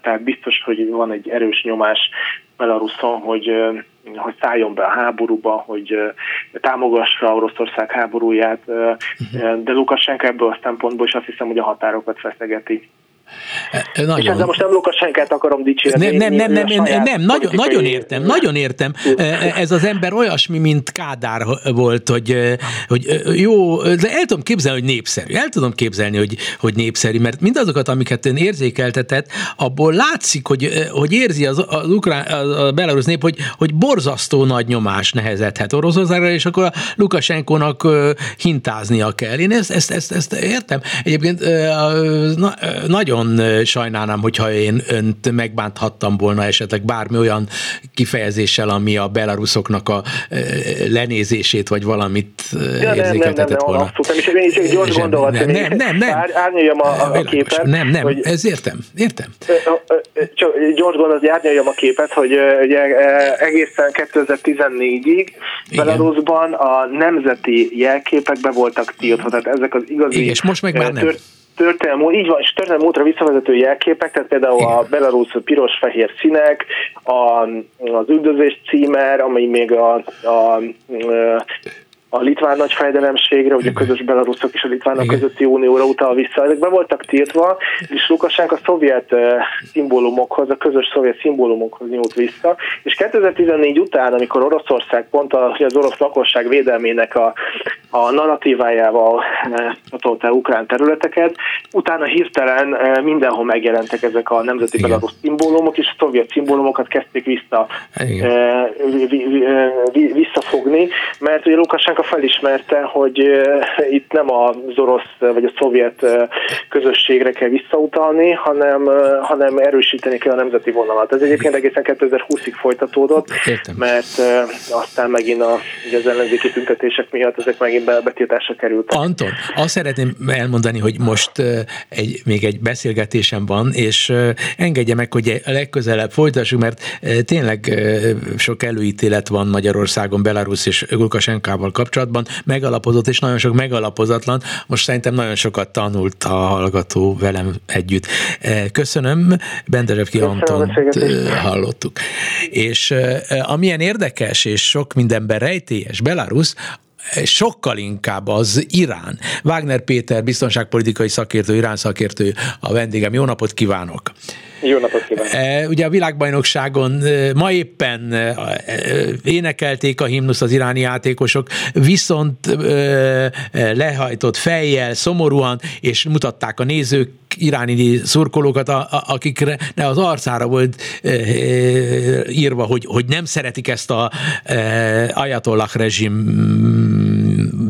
tehát biztos, hogy van egy erős nyomás Belaruson, hogy hogy szálljon be a háborúba, hogy támogassa Oroszország háborúját, de Lukasenko ebből a szempontból is azt hiszem, hogy a határokat feszegeti. Nagyon. És ezzel most nem Lukasenkát akarom dicsérni. Nem, nem, nem, nem, nem, nem nagyon, nagyon értem, nagyon értem. Ez az ember olyasmi, mint Kádár volt, hogy, hogy jó, de el tudom képzelni, hogy népszerű. El tudom képzelni, hogy, hogy népszerű, mert mindazokat, amiket ön érzékeltetett, abból látszik, hogy, hogy érzi az, az ukrán, a belarusz nép, hogy, hogy borzasztó nagy nyomás nehezedhet Oroszországra, és akkor a Lukasenkónak hintáznia kell. Én ezt, ezt, ezt, ezt értem. Egyébként na, nagyon nagyon sajnálnám, hogyha én önt megbánthattam volna esetleg bármi olyan kifejezéssel, ami a belaruszoknak a lenézését, vagy valamit ja, érzékeltetett volna. Nem, nem, nem, nem, nem, gyors gondolat, nem, nem, nem, nem. árnyaljam a, a képet. Nem, nem, hogy, ez értem, értem. Csak gyors gondolat, hogy árnyaljam a képet, hogy ugye egészen 2014-ig Belarusban a nemzeti jelképek be voltak tiltva, tehát ezek az igazi... Igen, és most meg már nem történelmi, így van, és történelmi útra visszavezető jelképek, tehát például a Belarus piros-fehér színek, a, az üldözés címer, ami még a, a, a a litván nagy fejdelemségre, ugye a közös belaruszok és a litvánok Igen. közötti unióra utal vissza. Ezek be voltak tiltva, és Lukasánk a szovjet szimbólumokhoz, a közös szovjet szimbólumokhoz nyúlt vissza, és 2014 után, amikor Oroszország pont az orosz lakosság védelmének a, a narratívájával csatolta ukrán területeket, utána hirtelen mindenhol megjelentek ezek a nemzeti Igen. belarusz szimbólumok, és a szovjet szimbólumokat kezdték vissza, visszafogni, mert ugye Lukasánk Lukasenko felismerte, hogy itt nem az orosz vagy a szovjet közösségre kell visszautalni, hanem, hanem erősíteni kell a nemzeti vonalat. Ez egyébként egészen 2020-ig folytatódott, Értem. mert aztán megint a, az ellenzéki tüntetések miatt ezek megint betiltásra került. Anton, azt szeretném elmondani, hogy most egy, még egy beszélgetésem van, és engedje meg, hogy legközelebb folytassuk, mert tényleg sok előítélet van Magyarországon Belarus és Lukasenkával kapcsolatban, megalapozott és nagyon sok megalapozatlan. Most szerintem nagyon sokat tanult a hallgató velem együtt. Köszönöm, Benderevki Anton hallottuk. És amilyen érdekes és sok mindenben rejtélyes Belarus, sokkal inkább az Irán. Wagner Péter, biztonságpolitikai szakértő, Irán szakértő a vendégem. Jó napot kívánok! Jó napot kívánok! E, ugye a világbajnokságon e, ma éppen e, énekelték a himnusz az iráni játékosok, viszont lehajtott fejjel, szomorúan, és mutatták a nézők iráni szurkolókat, akikre az arcára volt írva, hogy, hogy nem szeretik ezt a Ayatollah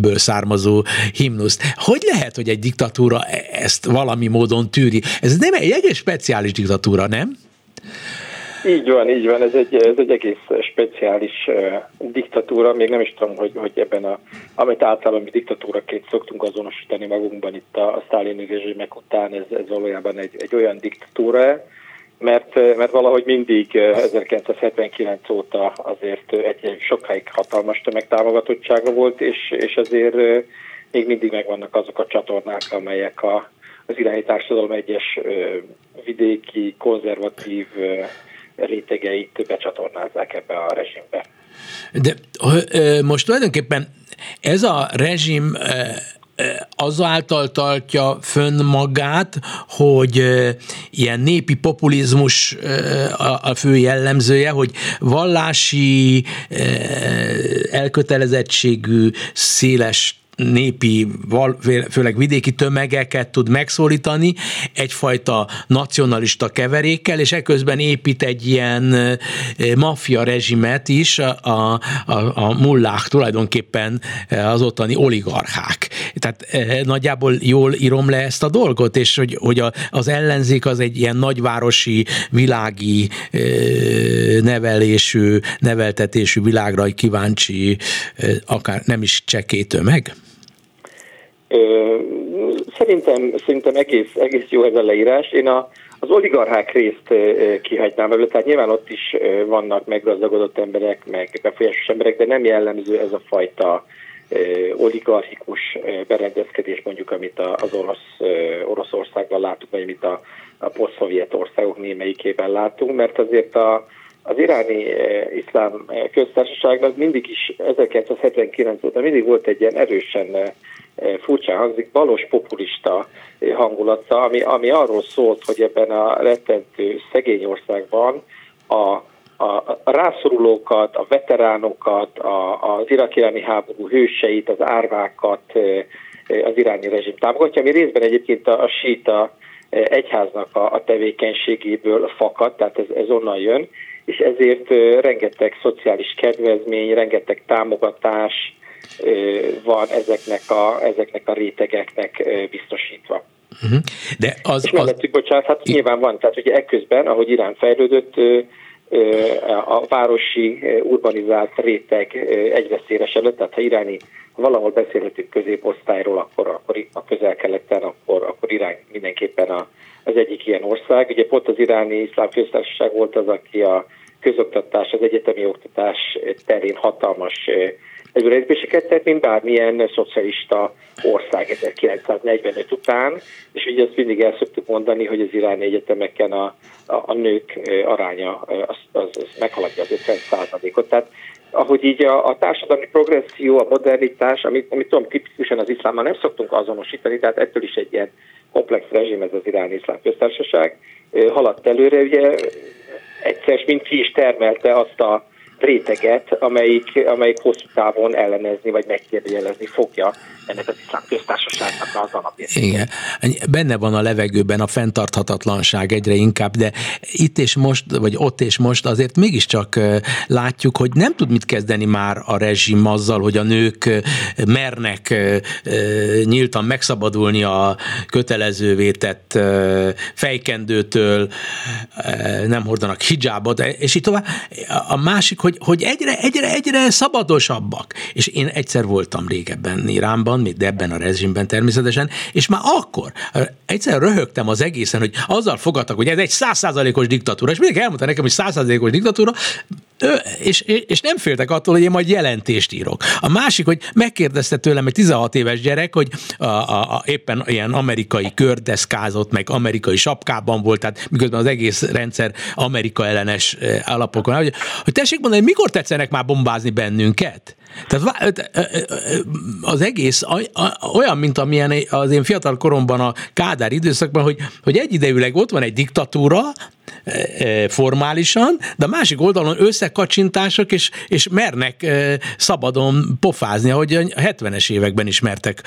rezsimből származó himnuszt. Hogy lehet, hogy egy diktatúra ezt valami módon tűri? Ez nem egy egész speciális diktatúra, nem? Így van, így van, ez egy, ez egy egész speciális uh, diktatúra, még nem is tudom, hogy, hogy ebben a, amit általában mi diktatúraként szoktunk azonosítani magunkban itt a, a sztálini rezsimek után, ez, ez valójában egy, egy olyan diktatúra, mert, mert valahogy mindig 1979 óta azért egy sokáig hatalmas tömegtámogatottsága volt, és, és azért még mindig megvannak azok a csatornák, amelyek a, az irányi társadalom egyes vidéki, konzervatív rétegeit becsatornázzák ebbe a rezsimbe. De most tulajdonképpen ez a rezsim azáltal tartja fönn magát, hogy ilyen népi populizmus a fő jellemzője, hogy vallási elkötelezettségű, széles népi, főleg vidéki tömegeket tud megszólítani egyfajta nacionalista keverékkel, és eközben épít egy ilyen maffia rezsimet is a, a, a mullák tulajdonképpen az ottani oligarchák. Tehát nagyjából jól írom le ezt a dolgot, és hogy, hogy a, az ellenzék az egy ilyen nagyvárosi, világi nevelésű, neveltetésű világra kíváncsi, akár nem is csekély tömeg? Szerintem, szerintem egész, egész jó ez a leírás. Én a, az oligarchák részt kihagynám ebből, tehát nyilván ott is vannak meggazdagodott emberek, meg befolyásos emberek, de nem jellemző ez a fajta oligarchikus berendezkedés, mondjuk, amit az orosz, Oroszországban látunk, vagy amit a, a poszt országok némelyikében látunk, mert azért a, az iráni iszlám köztársaságnak mindig is 1979 óta mindig volt egy ilyen erősen furcsa hangzik, balos populista hangulata, ami, ami arról szólt, hogy ebben a rettentő szegény országban a, a, rászorulókat, a veteránokat, a, az irakiráni háború hőseit, az árvákat az iráni rezsim támogatja, ami részben egyébként a, a síta egyháznak a, a tevékenységéből fakad, tehát ez, ez onnan jön, és ezért rengeteg szociális kedvezmény, rengeteg támogatás, van ezeknek a, ezeknek a rétegeknek biztosítva. Uh-huh. De az, és mellettük, az... bocsánat, hát nyilván van, tehát ugye ekközben, ahogy Irán fejlődött, a városi urbanizált réteg egyre szélesebb lett, tehát ha iráni valahol beszélhetünk középosztályról, akkor, akkor a közel-keleten, akkor, akkor Irán mindenképpen a, az egyik ilyen ország. Ugye pont az iráni iszlám köztársaság volt az, aki a közoktatás, az egyetemi oktatás terén hatalmas előrelépéseket tett, mint bármilyen szocialista ország 1945 után, és ugye azt mindig el szoktuk mondani, hogy az iráni egyetemeken a, a, a nők aránya az, az, az meghaladja az 50 százalékot. Tehát ahogy így a, a társadalmi progresszió, a modernitás, amit, amit tudom, tipikusan az iszlámmal nem szoktunk azonosítani, tehát ettől is egy ilyen komplex rezsim ez az iráni iszlám köztársaság, haladt előre, ugye egyszer, mint ki is termelte azt a réteget, amelyik, amelyik hosszú távon ellenezni vagy megkérdőjelezni fogja ennek az iszlám köztársaságnak az alapja. Igen, benne van a levegőben a fenntarthatatlanság egyre inkább, de itt és most, vagy ott és most azért mégiscsak látjuk, hogy nem tud mit kezdeni már a rezsim azzal, hogy a nők mernek nyíltan megszabadulni a kötelezővé tett fejkendőtől, nem hordanak hijabot, és így tovább. A másik, hogy, hogy egyre, egyre, egyre szabadosabbak. És én egyszer voltam régebben Iránban, még ebben a rezsimben természetesen, és már akkor egyszer röhögtem az egészen, hogy azzal fogadtak, hogy ez egy százszázalékos diktatúra, és mindenki elmondta nekem, hogy százszázalékos diktatúra, és, és nem féltek attól, hogy én majd jelentést írok. A másik, hogy megkérdezte tőlem egy 16 éves gyerek, hogy a, a, a, éppen ilyen amerikai kördeszkázott, meg amerikai sapkában volt, tehát miközben az egész rendszer Amerika ellenes alapokon, hogy, hogy tessék mondani, mikor tetszenek már bombázni bennünket? Tehát az egész olyan, mint amilyen az én fiatal koromban a Kádár időszakban, hogy, hogy egyidejűleg ott van egy diktatúra, formálisan, de a másik oldalon összekacsintások, és, és mernek szabadon pofázni, ahogy a 70-es években is mertek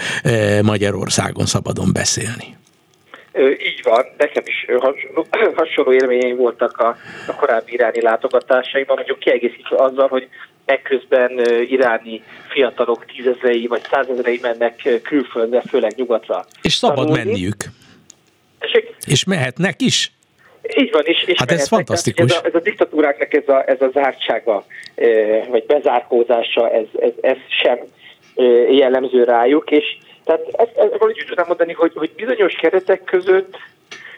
Magyarországon szabadon beszélni. Így van, nekem is hasonló, hasonló élményeim voltak a, a korábbi iráni látogatásaimban, mondjuk kiegészítve azzal, hogy ekközben iráni fiatalok tízezrei vagy százezrei mennek külföldre, főleg nyugatra. És szabad tanulni. menniük. Esik? És mehetnek is. Így van, és, és hát ez fantasztikus. Ez a, ez a diktatúráknak ez a, ez a zártsága, vagy bezárkózása, ez, ez, ez sem jellemző rájuk, és tehát ezt, ezt úgy tudnám mondani, hogy, hogy bizonyos keretek között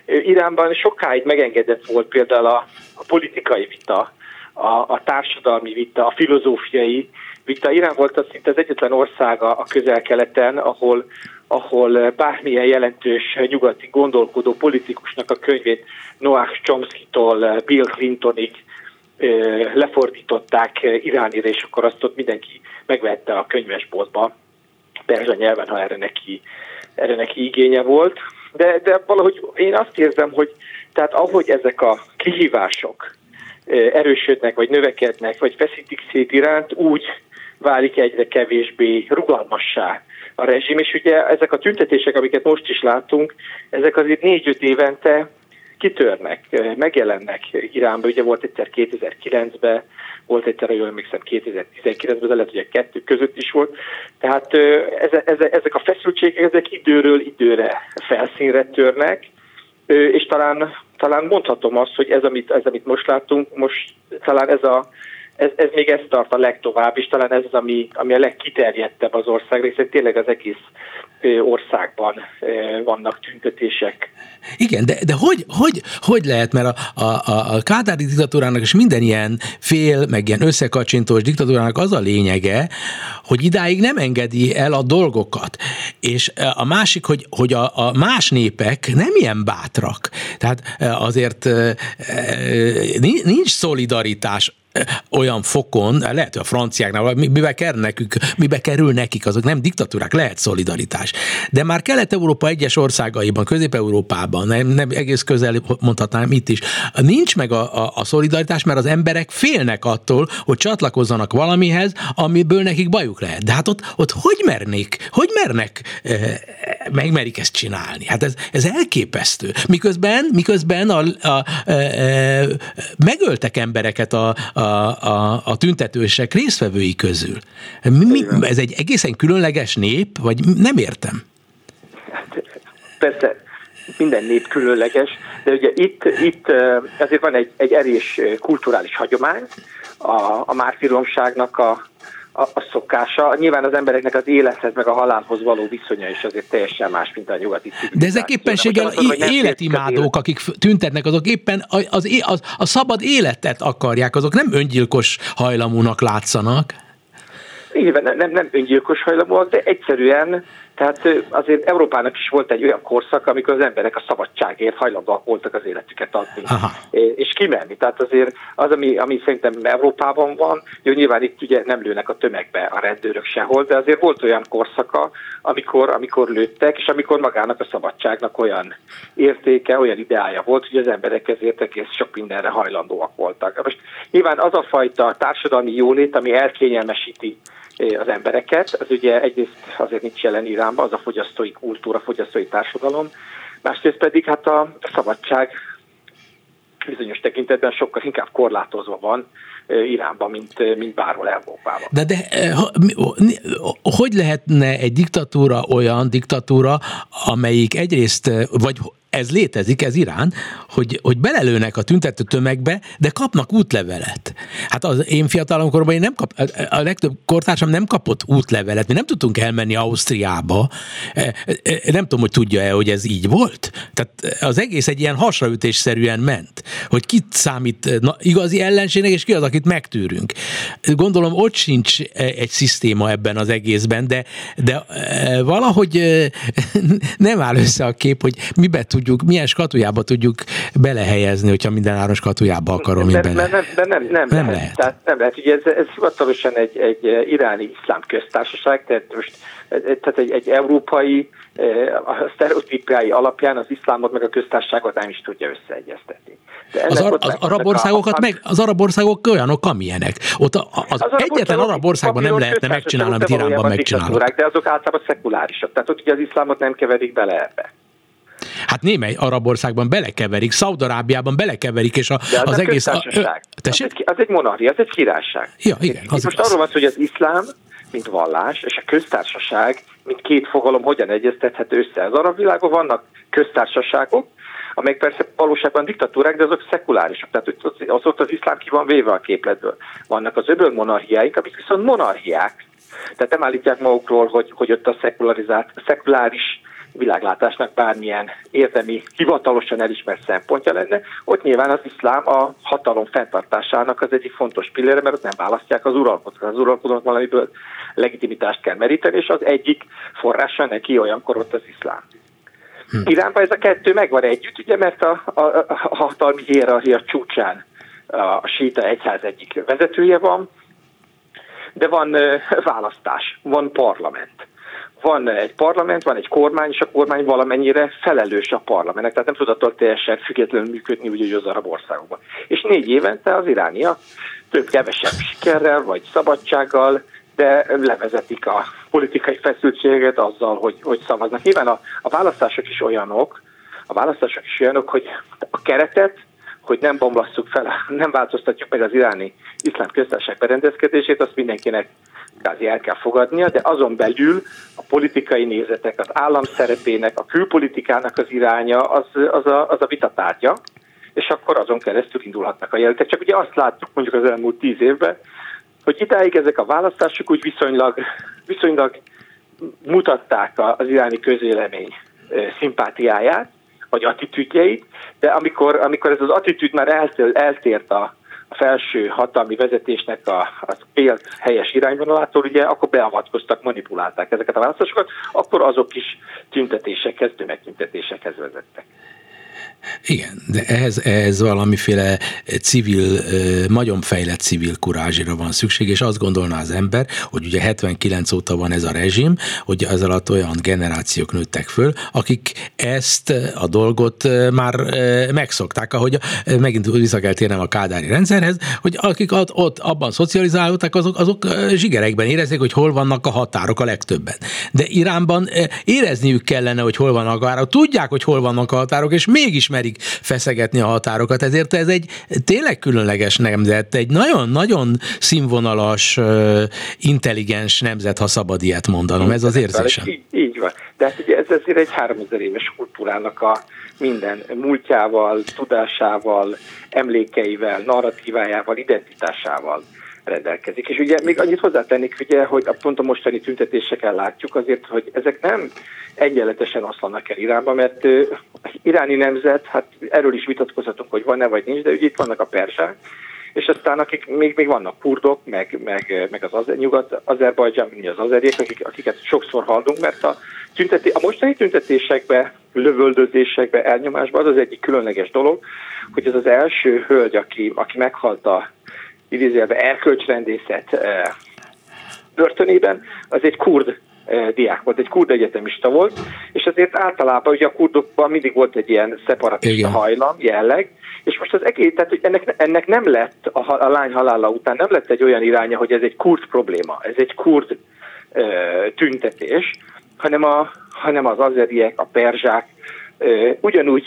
Iránban sokáig megengedett volt például a, a politikai vita, a, a társadalmi vita, a filozófiai vita. Irán volt az szinte az egyetlen országa a közel-keleten, ahol, ahol bármilyen jelentős nyugati gondolkodó politikusnak a könyvét Noah Chomsky-tól Bill Clintonig lefordították iránira, és akkor azt ott mindenki megvette a könyvesboltba, perzsa nyelven, ha erre neki, erre neki igénye volt. De, de valahogy én azt érzem, hogy tehát ahogy ezek a kihívások erősödnek, vagy növekednek, vagy feszítik szét iránt, úgy válik egyre kevésbé rugalmassá a rezsim, és ugye ezek a tüntetések, amiket most is látunk, ezek azért négy-öt évente kitörnek, megjelennek Iránban. Ugye volt egyszer 2009-ben, volt egyszer, jól emlékszem, 2019-ben, de lehet, hogy a kettő között is volt. Tehát ezek a feszültségek, ezek időről időre felszínre törnek, és talán, talán mondhatom azt, hogy ez, amit, ez, amit most látunk, most talán ez a ez, ez még ezt tart a legtovább, és talán ez az, ami, ami a legkiterjedtebb az ország részén. Tényleg az egész országban vannak tüntetések. Igen, de, de hogy, hogy, hogy lehet, mert a, a, a kádári diktatúrának és minden ilyen fél, meg ilyen összekacsintós diktatúrának az a lényege, hogy idáig nem engedi el a dolgokat. És a másik, hogy, hogy a, a más népek nem ilyen bátrak. Tehát azért nincs szolidaritás olyan fokon, lehet, hogy a franciáknál, mibe kerül nekük, mibe kerül nekik, azok nem diktatúrák, lehet szolidaritás. De már Kelet-Európa egyes országaiban, Közép-Európában, nem, nem egész közel mondhatnám itt is, nincs meg a, a, a szolidaritás, mert az emberek félnek attól, hogy csatlakozzanak valamihez, amiből nekik bajuk lehet. De hát ott, ott hogy mernék, hogy mernek, e, megmerik ezt csinálni? Hát ez, ez elképesztő. Miközben, miközben a, a, a, a, megöltek embereket a, a a, a, tüntetősek résztvevői közül. Mi, ez egy egészen különleges nép, vagy nem értem? Hát, persze, minden nép különleges, de ugye itt, itt azért van egy, egy erős kulturális hagyomány, a, a mártiromságnak a, a, a szokása. Nyilván az embereknek az élethez meg a halálhoz való viszonya is azért teljesen más, mint a nyugati De ezek éppenséggel életimádók, akik tüntetnek, azok éppen az, az, az, a szabad életet akarják, azok nem öngyilkos hajlamúnak látszanak. Igen, nem, nem öngyilkos hajlamúak, de egyszerűen tehát azért Európának is volt egy olyan korszak, amikor az emberek a szabadságért hajlandóak voltak az életüket adni, Aha. és kimenni. Tehát azért az, ami, ami szerintem Európában van, jó, nyilván itt ugye nem lőnek a tömegbe a rendőrök sehol, de azért volt olyan korszaka, amikor, amikor lőttek, és amikor magának a szabadságnak olyan értéke, olyan ideája volt, hogy az emberek ezért egész sok mindenre hajlandóak voltak. Most nyilván az a fajta társadalmi jólét, ami elkényelmesíti az embereket. Az ugye egyrészt azért nincs jelen Iránban, az a fogyasztói kultúra, fogyasztói társadalom, másrészt pedig hát a szabadság bizonyos tekintetben sokkal inkább korlátozva van Iránban, mint, mint bárhol Európában. De, de hogy lehetne egy diktatúra olyan diktatúra, amelyik egyrészt, vagy ez létezik, ez Irán, hogy, hogy belelőnek a tüntető tömegbe, de kapnak útlevelet. Hát az én fiatalomkorban én nem kap, a legtöbb kortársam nem kapott útlevelet, mi nem tudtunk elmenni Ausztriába. E, e, nem tudom, hogy tudja-e, hogy ez így volt. Tehát az egész egy ilyen hasraütésszerűen ment, hogy kit számít na, igazi ellenségnek, és ki az, akit megtűrünk. Gondolom, ott sincs egy szisztéma ebben az egészben, de, de e, valahogy nem áll össze a kép, hogy mibe tud tudjuk, milyen skatujába tudjuk belehelyezni, hogyha minden áron skatujába akarom én bele. Nem, nem, nem, nem, nem, lehet. lehet. Tehát nem lehet. Ugye ez, ez hivatalosan egy, egy iráni iszlám köztársaság, tehát most tehát egy, egy európai a sztereotípiái alapján az iszlámot meg a köztársaságot nem is tudja összeegyeztetni. Az, ar, az arab országokat a, meg, az arab országok olyanok, amilyenek. Ott az, az, az egyetlen arab országban nem lehetne megcsinálni, amit Iránban megcsinálnak. De azok általában szekulárisak. Tehát ott ugye az iszlámot nem keverik bele ebbe. Hát némely arab országban belekeverik, Szaudarábiában belekeverik, és a, De az, az egész... A, az, egy, az egy monarchia, az egy királyság. Ja, igen. Az, most az. arról van hogy az iszlám, mint vallás, és a köztársaság, mint két fogalom hogyan egyeztethető össze. Az arab világban vannak köztársaságok, amelyek persze valóságban diktatúrák, de azok szekulárisak. Tehát az ott az iszlám ki van véve a képletből. Vannak az öböl monarchiáink, amik viszont monarchiák. Tehát nem állítják magukról, hogy, hogy ott a szekularizált, szekuláris világlátásnak bármilyen érdemi, hivatalosan elismert szempontja lenne, ott nyilván az iszlám a hatalom fenntartásának az egyik fontos pillére, mert ott nem választják az uralkodót. Az uralkodót valamiből legitimitást kell meríteni, és az egyik forrása neki olyankor ott az iszlám. Hm. Iránban ez a kettő megvan együtt, ugye, mert a, a, a hatalmi hierarchia csúcsán a síta egyház egyik vezetője van, de van választás, van parlament van egy parlament, van egy kormány, és a kormány valamennyire felelős a parlamentnek, tehát nem tud attól teljesen függetlenül működni, úgy, hogy az arab országokban. És négy évente az irániak több-kevesebb sikerrel, vagy szabadsággal, de levezetik a politikai feszültséget azzal, hogy, hogy szavaznak. Nyilván a, a választások is olyanok, a választások is olyanok, hogy a keretet, hogy nem bomlasszuk fel, nem változtatjuk meg az iráni iszlám köztársaság berendezkedését, azt mindenkinek kvázi el kell fogadnia, de azon belül a politikai nézetek, az állam szerepének, a külpolitikának az iránya az, az, a, az a vitatárgya, és akkor azon keresztül indulhatnak a jelentek. Csak ugye azt láttuk mondjuk az elmúlt tíz évben, hogy idáig ezek a választások úgy viszonylag, viszonylag mutatták az iráni közélemény szimpátiáját, vagy attitűdjeit, de amikor, amikor ez az attitűd már eltér, eltért a felső hatalmi vezetésnek a, a pélt helyes irányvonalától, ugye akkor beavatkoztak, manipulálták ezeket a választásokat, akkor azok is tüntetésekhez, tömegtüntetésekhez vezettek. Igen, de ehhez, ehhez valamiféle civil, nagyon fejlett civil kurázsira van szükség, és azt gondolná az ember, hogy ugye 79 óta van ez a rezsim, hogy az alatt olyan generációk nőttek föl, akik ezt a dolgot már megszokták, ahogy megint vissza kell térnem a kádári rendszerhez, hogy akik ott, ott abban szocializálódtak, azok, azok zsigerekben érezik, hogy hol vannak a határok a legtöbben. De Iránban érezniük kellene, hogy hol vannak a határok, tudják, hogy hol vannak a határok, és mégis merik feszegetni a határokat, ezért ez egy tényleg különleges nemzet, egy nagyon-nagyon színvonalas, intelligens nemzet, ha szabad ilyet mondanom, ez az érzésem. Így, így van. De hát ugye ez azért egy 3000 éves kultúrának a minden múltjával, tudásával, emlékeivel, narratívájával, identitásával rendelkezik. És ugye még annyit hozzátennék, ugye, hogy a pont a mostani tüntetéseken látjuk azért, hogy ezek nem egyenletesen oszlanak el Iránba, mert uh, iráni nemzet, hát erről is vitatkozhatunk, hogy van-e vagy nincs, de ugye itt vannak a persák, és aztán akik még, még vannak kurdok, meg, meg, meg az, az nyugat Azerbajdzsán, az azeriek, akik, akiket sokszor hallunk, mert a, tünteti, a mostani tüntetésekbe, lövöldözésekbe, elnyomásba az az egyik különleges dolog, hogy ez az első hölgy, aki, aki meghalt a idézőjelben erkölcsrendészet börtönében, az egy kurd diák volt, egy kurd egyetemista volt, és azért általában ugye a kurdokban mindig volt egy ilyen szeparatista Igen. hajlam, jelleg, és most az egész, tehát hogy ennek, ennek nem lett a, a lány halála után, nem lett egy olyan iránya, hogy ez egy kurd probléma, ez egy kurd ö, tüntetés, hanem, a, hanem az azeriek, a perzsák ö, ugyanúgy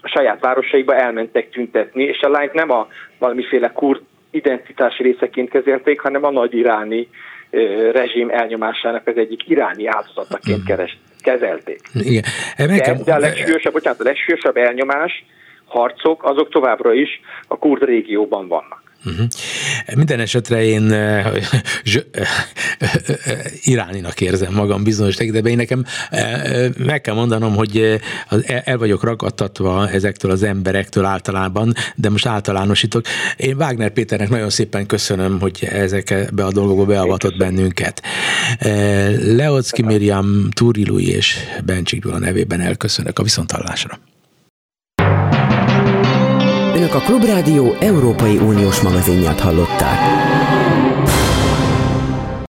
a saját városaiba elmentek tüntetni, és a lányt nem a valamiféle kurd identitási részeként kezelték, hanem a nagy iráni rezsim elnyomásának az egyik iráni áldozataként mhm. keres, kezelték. Igen. De, de a legsúlyosabb, bocsánat, a legsúlyosabb elnyomás harcok, azok továbbra is a kurd régióban vannak. Uh-huh. Minden esetre én uh, uh, iráninak érzem magam bizonyos tekintetben. Én nekem meg kell mondanom, hogy el vagyok ragadtatva ezektől az emberektől általában, de most általánosítok. Én Wagner Péternek nagyon szépen köszönöm, hogy ezekbe a dolgokba beavatott bennünket. Leocki Miriam, Túri és Bencsik Gyula nevében elköszönök a viszontalásra. Önök a Klubrádió Európai Uniós magazinját hallották.